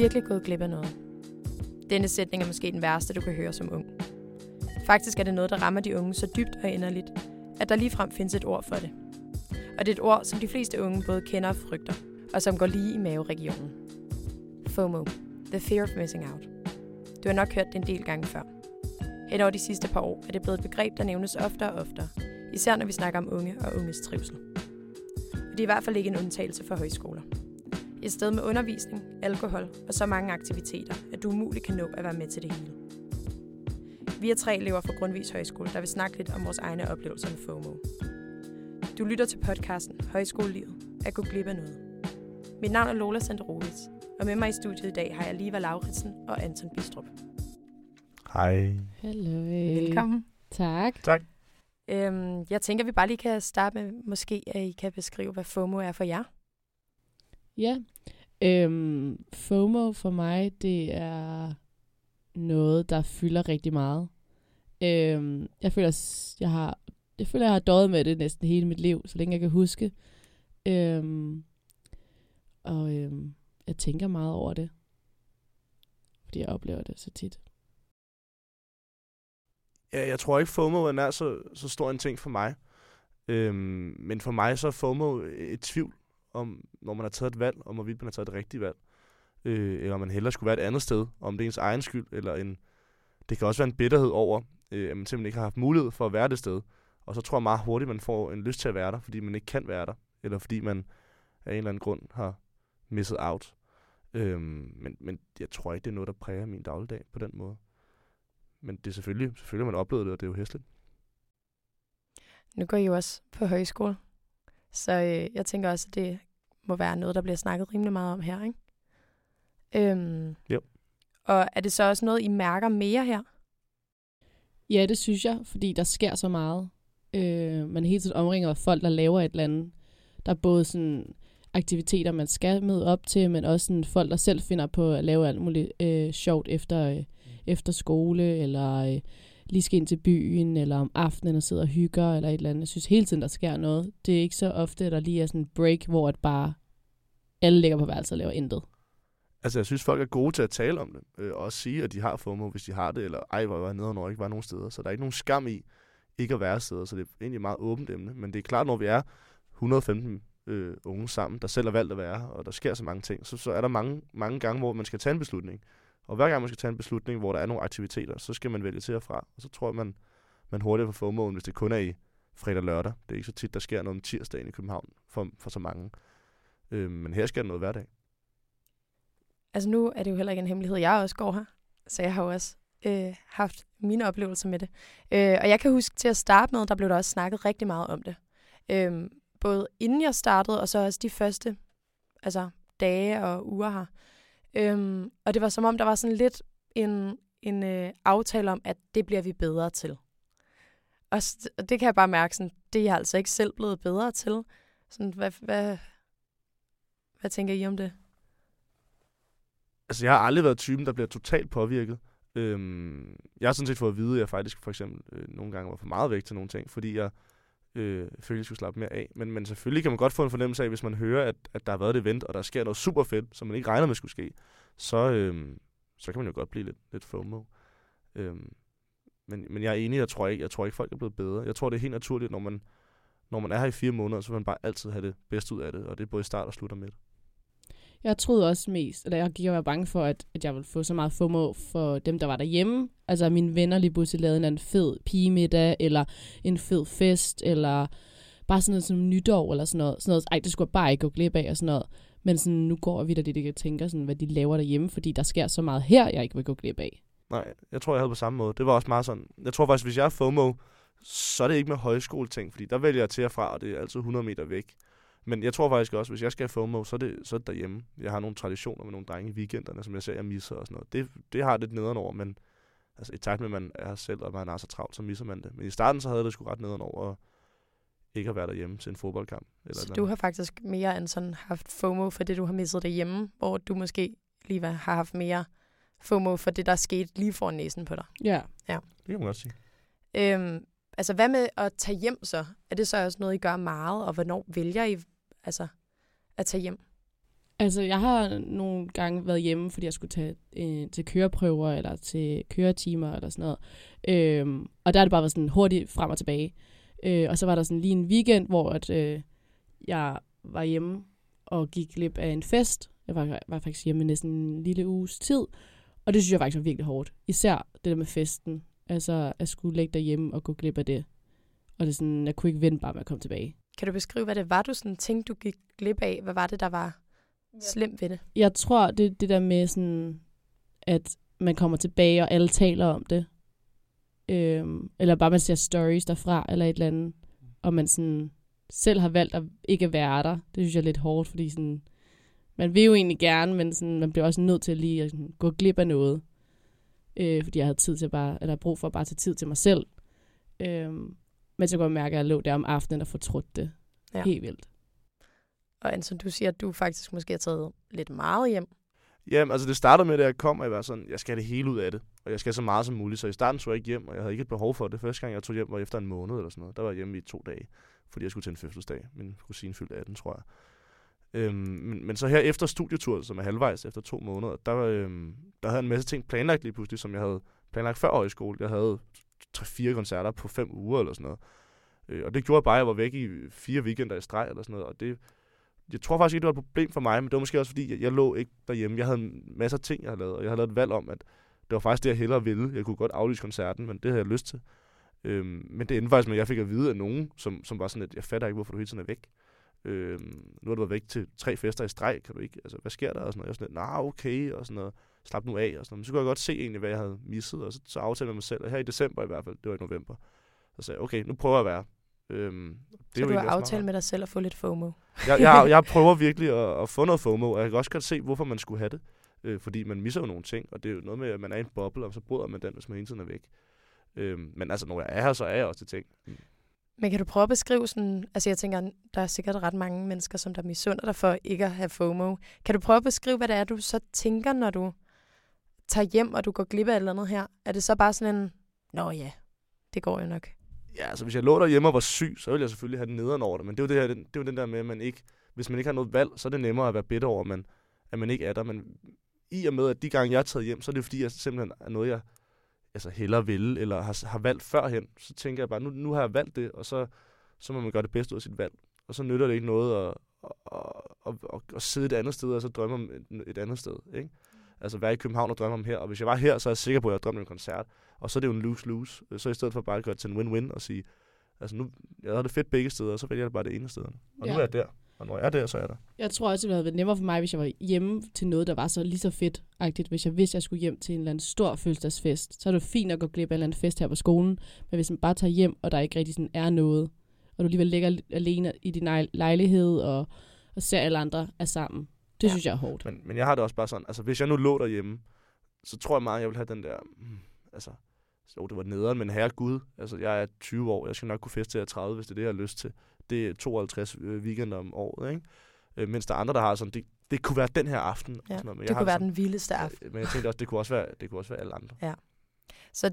Virkelig gået glip af noget. Denne sætning er måske den værste, du kan høre som ung. Faktisk er det noget, der rammer de unge så dybt og inderligt, at der ligefrem findes et ord for det. Og det er et ord, som de fleste unge både kender og frygter, og som går lige i maveregionen. FOMO. The Fear of Missing Out. Du har nok hørt det en del gange før. Hen over de sidste par år er det blevet et begreb, der nævnes oftere og oftere, især når vi snakker om unge og unges trivsel. Og det er i hvert fald ikke en undtagelse for højskoler. Et sted med undervisning, alkohol og så mange aktiviteter, at du umuligt kan nå at være med til det hele. Vi er tre elever fra Grundvis Højskole, der vil snakke lidt om vores egne oplevelser med FOMO. Du lytter til podcasten Højskolelivet at gå glip af noget. Mit navn er Lola Sanderovic, og med mig i studiet i dag har jeg Liva Lauritsen og Anton Bistrup. Hej. Hallo. Velkommen. Tak. Tak. Øhm, jeg tænker, vi bare lige kan starte med, måske at I kan beskrive, hvad FOMO er for jer. Ja. Øhm, FOMO for mig, det er noget, der fylder rigtig meget. Øhm, jeg føler, jeg har, jeg føler, jeg har døjet med det næsten hele mit liv, så længe jeg kan huske. Øhm, og øhm, jeg tænker meget over det. Fordi jeg oplever det så tit. Ja, jeg tror ikke, FOMO er så, så stor en ting for mig. Øhm, men for mig så er FOMO et tvivl om, når man har taget et valg, om hvorvidt man har taget det rigtige valg. Øh, eller om man hellere skulle være et andet sted, om det er ens egen skyld, eller en... Det kan også være en bitterhed over, øh, at man simpelthen ikke har haft mulighed for at være det sted. Og så tror jeg meget hurtigt, man får en lyst til at være der, fordi man ikke kan være der. Eller fordi man af en eller anden grund har misset out. Øhm, men, men jeg tror ikke, det er noget, der præger min dagligdag på den måde. Men det er selvfølgelig, selvfølgelig man oplevet det, og det er jo hæsligt. Nu går I jo også på højskole, så øh, jeg tænker også, at det må være noget, der bliver snakket rimelig meget om her, ikke? Øhm, Jo. Og er det så også noget, I mærker mere her? Ja, det synes jeg, fordi der sker så meget. Øh, man er hele tiden omringet af folk, der laver et eller andet. Der er både sådan aktiviteter, man skal møde op til, men også sådan folk, der selv finder på at lave alt muligt øh, sjovt efter, øh, efter skole, eller øh, lige skal ind til byen, eller om aftenen og sidder og hygger, eller et eller andet. Jeg synes hele tiden, der sker noget. Det er ikke så ofte, at der lige er sådan en break, hvor at bare alle ligger på værelset og laver intet. Altså, jeg synes, folk er gode til at tale om det, øh, og også sige, at de har FOMO, hvis de har det, eller ej, hvor var jeg nede, når jeg ikke var nogen steder. Så der er ikke nogen skam i ikke at være steder, så det er egentlig et meget åbent emne. Men det er klart, når vi er 115 øh, unge sammen, der selv har valgt at være her, og der sker så mange ting, så, så er der mange, mange gange, hvor man skal tage en beslutning. Og hver gang man skal tage en beslutning, hvor der er nogle aktiviteter, så skal man vælge til og fra. Og så tror jeg, man, man hurtigt får FOMO'en, hvis det kun er i fredag og lørdag. Det er ikke så tit, der sker noget om tirsdagen i København for, for så mange. Øh, men her sker der noget hver dag. Altså nu er det jo heller ikke en hemmelighed, jeg også går her, så jeg har jo også øh, haft mine oplevelser med det. Øh, og jeg kan huske til at starte med, der blev der også snakket rigtig meget om det. Øh, både inden jeg startede, og så også de første altså, dage og uger her. Øh, og det var som om, der var sådan lidt en, en øh, aftale om, at det bliver vi bedre til. Og, og det kan jeg bare mærke, sådan, det er jeg altså ikke selv blevet bedre til. Sådan, hvad, hvad, hvad tænker I om det? Altså, jeg har aldrig været typen, der bliver totalt påvirket. Øhm, jeg har sådan set fået at vide, at jeg faktisk for eksempel øh, nogle gange var for meget væk til nogle ting, fordi jeg øh, følte, jeg skulle slappe mere af. Men, men selvfølgelig kan man godt få en fornemmelse af, hvis man hører, at, at der har været et event, og der sker noget super fedt, som man ikke regner med skulle ske, så, øh, så kan man jo godt blive lidt, lidt FOMO. Øh, men, men jeg er enig, jeg tror, ikke, jeg tror ikke, folk er blevet bedre. Jeg tror, det er helt naturligt, når man, når man er her i fire måneder, så vil man bare altid have det bedste ud af det, og det er både i start og slut og midt. Jeg troede også mest, eller jeg gik og var bange for, at, at jeg ville få så meget FOMO for dem, der var derhjemme. Altså at mine venner lige pludselig lavede en eller anden fed pigemiddag, eller en fed fest, eller bare sådan noget som nytår, eller sådan noget. Sådan noget. Ej, det skulle jeg bare ikke gå glip af, og sådan noget. Men sådan, nu går vi da det, jeg tænker, sådan, hvad de laver derhjemme, fordi der sker så meget her, jeg ikke vil gå glip af. Nej, jeg tror, jeg havde på samme måde. Det var også meget sådan. Jeg tror faktisk, hvis jeg er FOMO, så er det ikke med højskoleting, fordi der vælger jeg til og fra, og det er altid 100 meter væk. Men jeg tror faktisk også, hvis jeg skal have FOMO, så er det, så er det derhjemme. Jeg har nogle traditioner med nogle drenge i weekenderne, som jeg ser, jeg misser og sådan noget. Det, det har jeg lidt nederen over, men altså, i takt med, at man er her selv, og man er så travlt, så misser man det. Men i starten, så havde det sgu ret nederen over ikke at være derhjemme til en fodboldkamp. Eller Så eller du har faktisk mere end sådan haft FOMO for det, du har misset derhjemme, hvor du måske lige har haft mere FOMO for det, der er sket lige foran næsen på dig. Ja. Det kan man godt sige. Øhm, altså, hvad med at tage hjem så? Er det så også noget, I gør meget, og hvornår vælger I altså, at tage hjem? Altså, jeg har nogle gange været hjemme, fordi jeg skulle tage øh, til køreprøver, eller til køretimer, eller sådan noget. Øhm, og der er det bare været sådan hurtigt frem og tilbage. Øh, og så var der sådan lige en weekend, hvor at, øh, jeg var hjemme og gik glip af en fest. Jeg var, var faktisk hjemme næsten en lille uges tid. Og det synes jeg faktisk var virkelig hårdt. Især det der med festen. Altså, at skulle lægge derhjemme og gå glip af det. Og det er sådan, jeg kunne ikke vente bare med at komme tilbage. Kan du beskrive, hvad det var, du sådan tænkte, du gik glip af? Hvad var det, der var slemt ved det? Jeg tror, det det der med sådan, at man kommer tilbage, og alle taler om det. Øhm, eller bare man ser stories derfra, eller et eller andet. Og man sådan selv har valgt at ikke være der. Det synes jeg er lidt hårdt, fordi sådan, man vil jo egentlig gerne, men sådan, man bliver også nødt til lige at sådan, gå glip af noget. Øh, fordi jeg havde tid til bare, eller brug for at bare tage tid til mig selv. Øhm, men så kunne jeg mærke, at jeg lå der om aftenen og fortrudt det. Ja. Helt vildt. Og Anton, du siger, at du faktisk måske har taget lidt meget hjem. Jamen, altså det startede med, at jeg kom, og jeg var sådan, jeg skal have det hele ud af det. Og jeg skal så meget som muligt. Så i starten tog jeg ikke hjem, og jeg havde ikke et behov for det. Første gang, jeg tog hjem, var efter en måned eller sådan noget. Der var jeg hjemme i to dage, fordi jeg skulle til en fødselsdag. Min kusine fyldte 18, tror jeg. Øhm, men, men så her efter studietur, som er halvvejs efter to måneder, der, var, øhm, der havde jeg en masse ting planlagt lige pludselig, som jeg havde planlagt før højskole. Jeg havde tre-fire koncerter på 5 uger eller sådan noget. Øh, og det gjorde bare, at jeg var væk i fire weekender i streg eller sådan noget. Og det, jeg tror faktisk ikke, det var et problem for mig, men det var måske også fordi, jeg, jeg lå ikke derhjemme. Jeg havde masser af ting, jeg havde lavet, og jeg havde lavet et valg om, at det var faktisk det, jeg hellere ville. Jeg kunne godt aflyse koncerten, men det havde jeg lyst til. Øhm, men det endte faktisk med, at jeg fik at vide af nogen, som, som var sådan, at jeg fatter ikke, hvorfor du hele tiden er væk. Øhm, nu har du været væk til tre fester i streg, kan du ikke? Altså, hvad sker der? Og sådan noget. Jeg var sådan lidt, nah, okay, og sådan noget. Slap nu af, og sådan noget. Men så kunne jeg godt se egentlig, hvad jeg havde misset, og så, så aftalte jeg med mig selv, at her i december i hvert fald, det var i november, så sagde jeg, okay, nu prøver jeg at være. Øhm, Det er så jo du har aftalt med dig selv at få lidt FOMO. jeg, jeg, jeg prøver virkelig at, at få noget FOMO, og jeg kan også godt se, hvorfor man skulle have det. Øh, fordi man misser jo nogle ting, og det er jo noget med, at man er i en boble, og så bryder man den, hvis man hele tiden er væk. Øh, men altså, når jeg er her, så er jeg også til ting. Men kan du prøve at beskrive sådan, altså jeg tænker, der er sikkert ret mange mennesker, som der misunder dig for ikke at have FOMO. Kan du prøve at beskrive, hvad det er, du så tænker, når du tager hjem, og du går glip af et eller andet her? Er det så bare sådan en, nå ja, det går jo nok. Ja, altså hvis jeg lå derhjemme og var syg, så ville jeg selvfølgelig have den nederen over det. Men det er jo, det her, det, det er jo den der med, at man ikke, hvis man ikke har noget valg, så er det nemmere at være bitter over, at man, at man ikke er der. Men i og med, at de gange, jeg er taget hjem, så er det fordi, jeg simpelthen er noget, jeg altså hellere vil, eller har, har valgt førhen. Så tænker jeg bare, nu, nu har jeg valgt det, og så, så må man gøre det bedste ud af sit valg. Og så nytter det ikke noget at, at, at, at, at sidde et andet sted, og så drømme om et, et andet sted. Ikke? Altså være i København og drømme om her. Og hvis jeg var her, så er jeg sikker på, at jeg drømte om en koncert. Og så er det jo en lose-lose. Så i stedet for bare at gøre det til en win-win og sige, altså nu, jeg havde det fedt begge steder, og så vælger jeg bare det ene sted. Og ja. nu er jeg der. Og når jeg er der, så er jeg der. Jeg tror også, det have været nemmere for mig, hvis jeg var hjemme til noget, der var så lige så fedt-agtigt. Hvis jeg vidste, jeg skulle hjem til en eller anden stor fødselsdagsfest, så er det fint at gå glip af en eller anden fest her på skolen. Men hvis man bare tager hjem, og der ikke rigtig sådan er noget, og du alligevel ligger alene i din lej- lejlighed, og, og ser alle andre er sammen, det Ja. ja. synes jeg er hårdt. Men, men jeg har det også bare sådan, altså hvis jeg nu lå derhjemme, så tror jeg meget, jeg vil have den der, mm, altså, jo, det var nederen, men herre Gud, altså jeg er 20 år, jeg skal nok kunne feste til jeg er 30, hvis det er det, jeg har lyst til. Det er 52 øh, weekender om året, ikke? Øh, mens der er andre, der har sådan, det, det kunne være den her aften. og Ja, sådan noget, men det jeg har kunne være sådan, den vildeste aften. Men jeg tænkte også, det kunne også være, det kunne også være alle andre. Så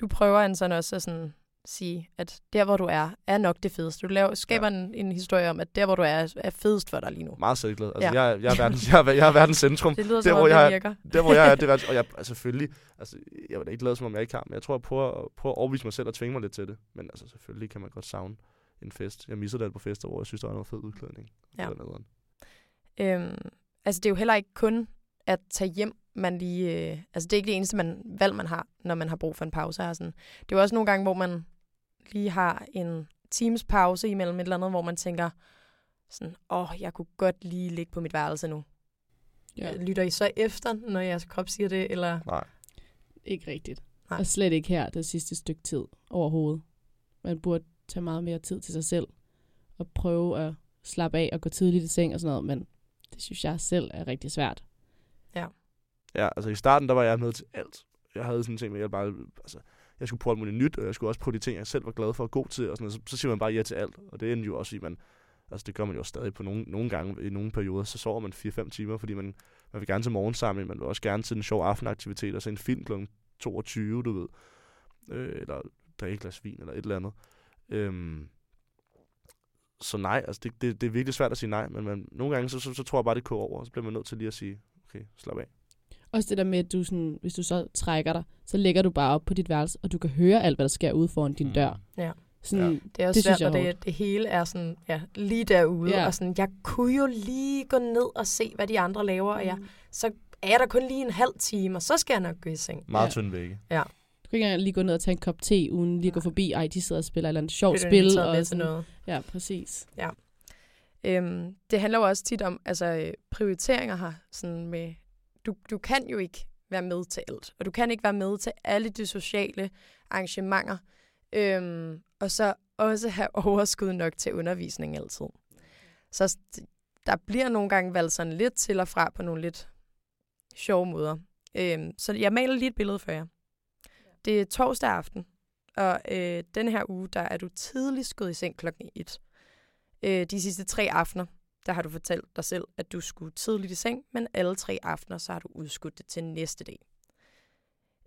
du prøver en sådan også at sådan sige, at der, hvor du er, er nok det fedeste. Du laver, skaber ja. en, en historie om, at der, hvor du er, er fedest for dig lige nu. Meget selvglad. Altså, Ja. jeg, jeg, er verdens, jeg, er, jeg er verdens centrum. Det lyder Der, som om, hvor jeg er- virker. Der, hvor jeg er, det er, og jeg er selvfølgelig, altså, jeg vil da ikke lade, som om jeg ikke har, men jeg tror, jeg prøver, at- prøver at overbevise mig selv og tvinge mig lidt til det. Men altså, selvfølgelig kan man godt savne en fest. Jeg misser det på fester, hvor jeg synes, der var noget fed udklædning. Ja. Øhm, altså, det er jo heller ikke kun at tage hjem, man lige... Øh, altså, det er ikke det eneste man, valg, man har, når man har brug for en pause. Her, sådan. Det er jo også nogle gange, hvor man lige har en times pause imellem et eller andet, hvor man tænker sådan, åh, oh, jeg kunne godt lige ligge på mit værelse nu. Ja. Ja. Lytter I så efter, når jeres krop siger det, eller... Nej. Ikke rigtigt. Nej. Og slet ikke her det sidste stykke tid overhovedet. Man burde tage meget mere tid til sig selv og prøve at slappe af og gå tidligt i seng og sådan noget, men det synes jeg selv er rigtig svært. Ja, altså i starten, der var jeg med til alt. Jeg havde sådan en ting med, at jeg bare, altså, jeg skulle prøve alt muligt nyt, og jeg skulle også prøve de ting, jeg selv var glad for og god til, og sådan noget. Så, så siger man bare ja til alt, og det ender jo også i, man, altså det gør man jo stadig på nogle, nogle gange, i nogle perioder, så sover man 4-5 timer, fordi man, man vil gerne til morgensamling, man vil også gerne til en sjov aftenaktivitet, og se en film kl. 22, du ved, øh, eller drikke et glas vin, eller et eller andet. Øhm, så nej, altså det, det, det er virkelig svært at sige nej, men man, nogle gange, så, så, så tror jeg bare, det går over, og så bliver man nødt til lige at sige, okay, slap af. Også det der med, at du sådan, hvis du så trækker dig, så lægger du bare op på dit værelse, og du kan høre alt, hvad der sker ude foran din dør. Ja. Sådan, Ja. Det er også Det svært, når det, det hele er sådan, ja, lige derude. Ja. Og sådan, jeg kunne jo lige gå ned og se, hvad de andre laver, og jeg, så er jeg der kun lige en halv time, og så skal jeg nok gå i seng. Meget Ja. tynd vægge. Du kan ikke engang lige gå ned og tage en kop te, uden lige at gå forbi, ej, de sidder og spiller et eller andet sjovt spil. Og sådan. noget. Ja, præcis. Øhm, det handler jo også tit om altså, prioriteringer her. Sådan med, du, du kan jo ikke være med til alt, og du kan ikke være med til alle de sociale arrangementer, øhm, og så også have overskud nok til undervisning altid. Så der bliver nogle gange valgt sådan lidt til og fra på nogle lidt sjove måder. Øhm, så jeg maler lige et billede for jer. Det er torsdag aften, og øh, den her uge, der er du tidligst gået i seng klokken 1. Øh, de sidste tre aftener, der har du fortalt dig selv, at du skulle tidligt i seng, men alle tre aftener, så har du udskudt det til næste dag.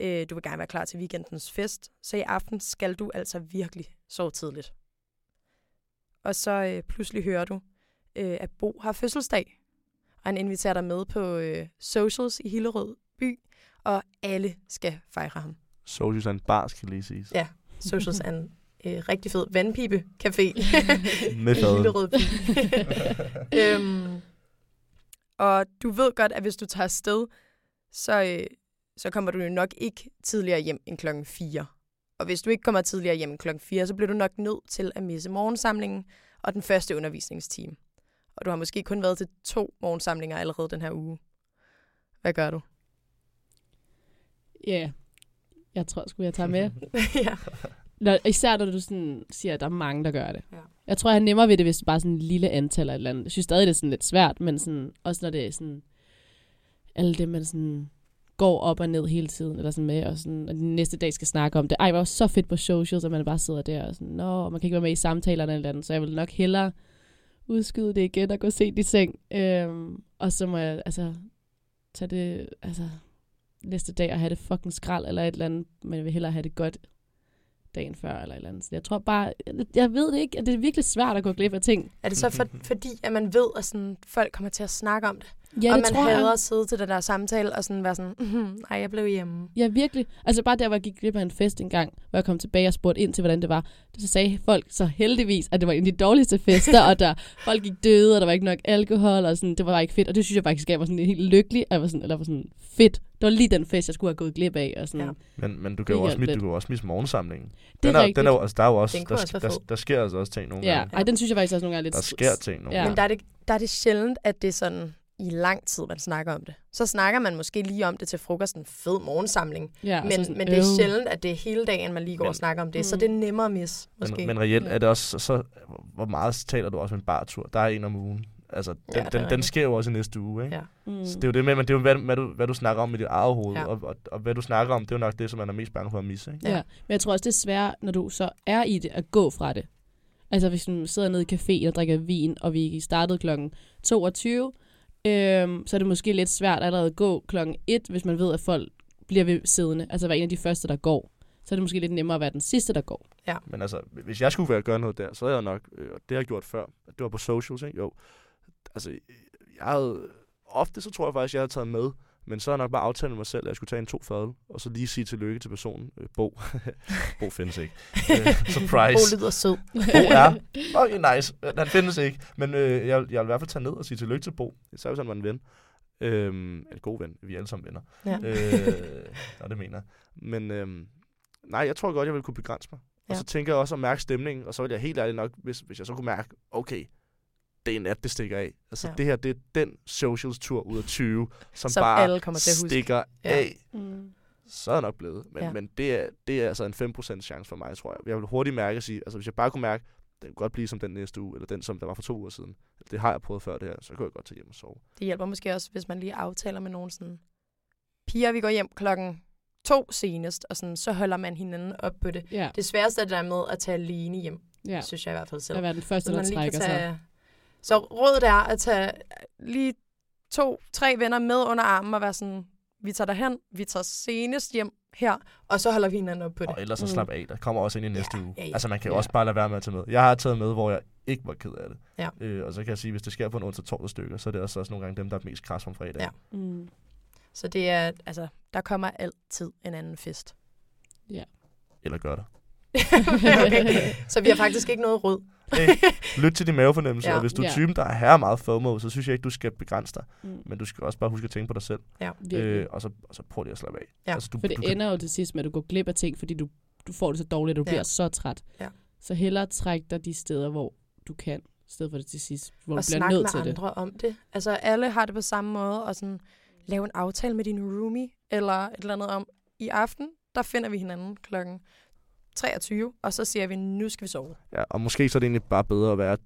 Øh, du vil gerne være klar til weekendens fest, så i aften skal du altså virkelig sove tidligt. Og så øh, pludselig hører du, øh, at Bo har fødselsdag, og han inviterer dig med på øh, socials i Hillerød by, og alle skal fejre ham. Socials er en bar, skal lige siges. Ja. Socials er en øh, rigtig fed vandpipe-café Med i fad. Hillerød by. øhm, og du ved godt, at hvis du tager afsted, så, øh, så kommer du jo nok ikke tidligere hjem end klokken 4. Og hvis du ikke kommer tidligere hjem end klokken 4, så bliver du nok nødt til at misse morgensamlingen og den første undervisningstime. Og du har måske kun været til to morgensamlinger allerede den her uge. Hvad gør du? Ja, jeg tror sgu, jeg tager med. ja. Når, især når du sådan siger, at der er mange, der gør det. Ja. Jeg tror, jeg er nemmere ved det, hvis det bare er sådan et lille antal eller et eller andet. Jeg synes stadig, det er sådan lidt svært, men sådan, også når det er sådan, alle det, man sådan går op og ned hele tiden, eller sådan med, og, sådan, og den næste dag skal snakke om det. Ej, det var så fedt på socials, at man bare sidder der og sådan, nå, man kan ikke være med i samtalerne eller andet, så jeg vil nok hellere udskyde det igen og gå sent i seng. Øhm, og så må jeg, altså, tage det, altså, næste dag og have det fucking skrald eller et eller andet, men jeg vil hellere have det godt dagen før eller et eller andet. Så jeg tror bare, jeg, ved det ikke, at det er virkelig svært at gå glip af ting. Er det så for, fordi, at man ved, at sådan, folk kommer til at snakke om det? Ja, og det man tror hader jeg. at sidde til den der samtale og sådan være sådan, "Mhm, nej, jeg blev hjemme. Ja, virkelig. Altså bare der, hvor jeg gik glip af en fest engang, hvor jeg kom tilbage og spurgte ind til, hvordan det var. Så sagde folk så heldigvis, at det var en af de dårligste fester, og der folk gik døde, og der var ikke nok alkohol, og sådan, det var bare ikke fedt. Og det synes jeg faktisk gav mig sådan helt lykkelig, og jeg var sådan, eller var sådan fedt. Det var lige den fest, jeg skulle have gået glip af. Og sådan. Ja. Ja. Men, men du kan jo også, lidt. du kan også misse morgensamlingen. Det er den er, rigtigt. den er, altså, der er jo også, Den der, også der, fed. der, sker altså også ting nogle Ja, gange. ej, den synes jeg faktisk også nogle gange er lidt... Der sker ting nogle Ja. gange. Men der er, det, der er det sjældent, at det er sådan i lang tid, man snakker om det. Så snakker man måske lige om det til frokost, en fed morgensamling. Ja, men, så sådan, men det er sjældent, at det er hele dagen, man lige går Men- og snakker om det. Så Mm. det er nemmere at misse, måske. Men, men reelt Ja. er det også, så, så, hvor meget taler du også om en bartur? Der er en om ugen. Altså, den, Ja, den, den sker jo også i næste uge, ikke? Ja. Mm. Så det er jo det med, men det er jo, hvad, hvad, du, hvad du snakker om i dit eget hoved, Ja. og, og, og, hvad du snakker om, det er jo nok det, som man er mest bange for at misse, ikke? Ja. Ja. ja, men jeg tror også, det er svært, når du så er i det, at gå fra det. Altså hvis du sidder nede i caféen og drikker vin, og vi startede klokken 22, øhm, så er det måske lidt svært allerede at gå klokken 1, hvis man ved, at folk bliver ved siddende. Altså være en af de første, der går. Så er det måske lidt nemmere at være den sidste, der går. Men altså, hvis jeg skulle være gøre noget der, så havde jeg nok, øh, og det har jeg gjort før, det var på socials, ikke? Jo. Altså, jeg havde, ofte så tror jeg faktisk, jeg havde taget med, men så har jeg nok bare aftalt med mig selv, at jeg skulle tage en to fadel, og så lige sige tillykke til personen. Øh, Bo. Bo findes ikke. Øh, surprise. Bo lyder sød. Bo er. Okay, nice. Øh, Han findes ikke. Men øh, jeg, jeg vil i hvert fald tage ned og sige tillykke til Bo. Især hvis han var en ven. Øhm, en god ven. Vi er alle sammen venner. Ja. Øh, og det mener jeg. Men øhm, nej, jeg tror godt, jeg vil kunne begrænse mig. Og Ja. så tænker jeg også at mærke stemningen, og så vil jeg helt ærligt nok, hvis, hvis jeg så kunne mærke, okay, det er en nat, det stikker af. Altså Ja. det her, det er den socials-tur ud af 20, som, Som bare alle kommer til at huske. stikker Ja. af. Mm. Så er jeg nok blevet. Men, Ja. men det, er, det er altså en 5% chance for mig, tror jeg. Jeg vil hurtigt mærke at sige, altså hvis jeg bare kunne mærke, den kunne godt blive som den næste uge, eller den, som der var for to uger siden. Det har jeg prøvet før det her, så kunne jeg godt tage hjem og sove. Det hjælper måske også, hvis man lige aftaler med nogen sådan, piger, vi går hjem klokken to senest, og sådan, så holder man hinanden op på det. Ja, Det sværeste er det der med at tage alene hjem, ja. synes jeg i hvert fald selv. At være den første, Så der man lige kan trækker sig. Så rådet er at tage lige to, tre venner med under armen og være sådan, vi tager derhen, vi tager senest hjem her, og så holder vi hinanden op på det. Og ellers så Mm. slap af. Der kommer også ind i næste Ja, uge. ja, ja. Altså man kan jo Ja. også bare lade være med at tage med. Jeg har taget med, hvor jeg ikke var ked af det. Ja. Øh, og så kan jeg sige, hvis det sker på en onsdag torsdag stykker, så er det også, også nogle gange dem, der er mest kras om fredag. Ja. Mm. Så det er, altså, der kommer altid en anden fest. Eller gør det. okay. Så vi har faktisk ikke noget råd. Hey, lyt til din mavefornemmelse, Ja. ja. og hvis du er Ja. typen, der er her meget FOMO, så synes jeg ikke, du skal begrænse dig. Mm. Men du skal også bare huske at tænke på dig selv. Virkelig. Øh, og, så, og så prøv lige at slappe af. Ja. Altså, du, For det du kan- ender jo til sidst med, at du går glip af ting, fordi du, du får det så dårligt, at du Ja. bliver så træt. Ja. Så hellere træk dig de steder, hvor du kan, i stedet for det til sidst, hvor og du bliver snakke nødt med til det. andre om det. Altså, alle har det på samme måde, og sådan, lave en aftale med din roomie, eller et eller andet om, i aften, der finder vi hinanden klokken 23, og så siger vi, nu skal vi sove. Ja, og måske så er det egentlig bare bedre at være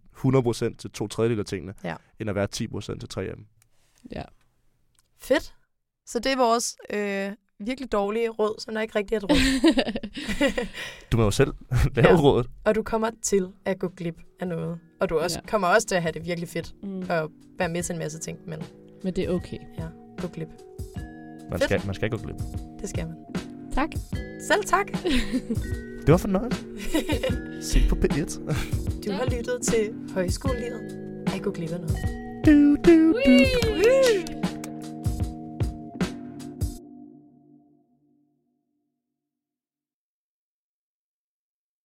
100% til to tredjedel af tingene, Ja. end at være 10% til tre af dem. Ja. Fedt. Så det er vores øh, virkelig dårlige råd, som der ikke rigtig er et råd. Du må jo selv lave Ja. rådet. og du kommer til at gå glip af noget. Og du også, Ja. kommer også til at have det virkelig fedt, mm. og være med til en masse ting, men Men det er okay. ja, gå glip. Man Fedt. skal, man skal gå glip. Det skal man. Tak. Selv tak. Det var fornøjelse. Se på P1. Du har lyttet til Højskolelivet. Gå glip af noget. du, du, du. Whee!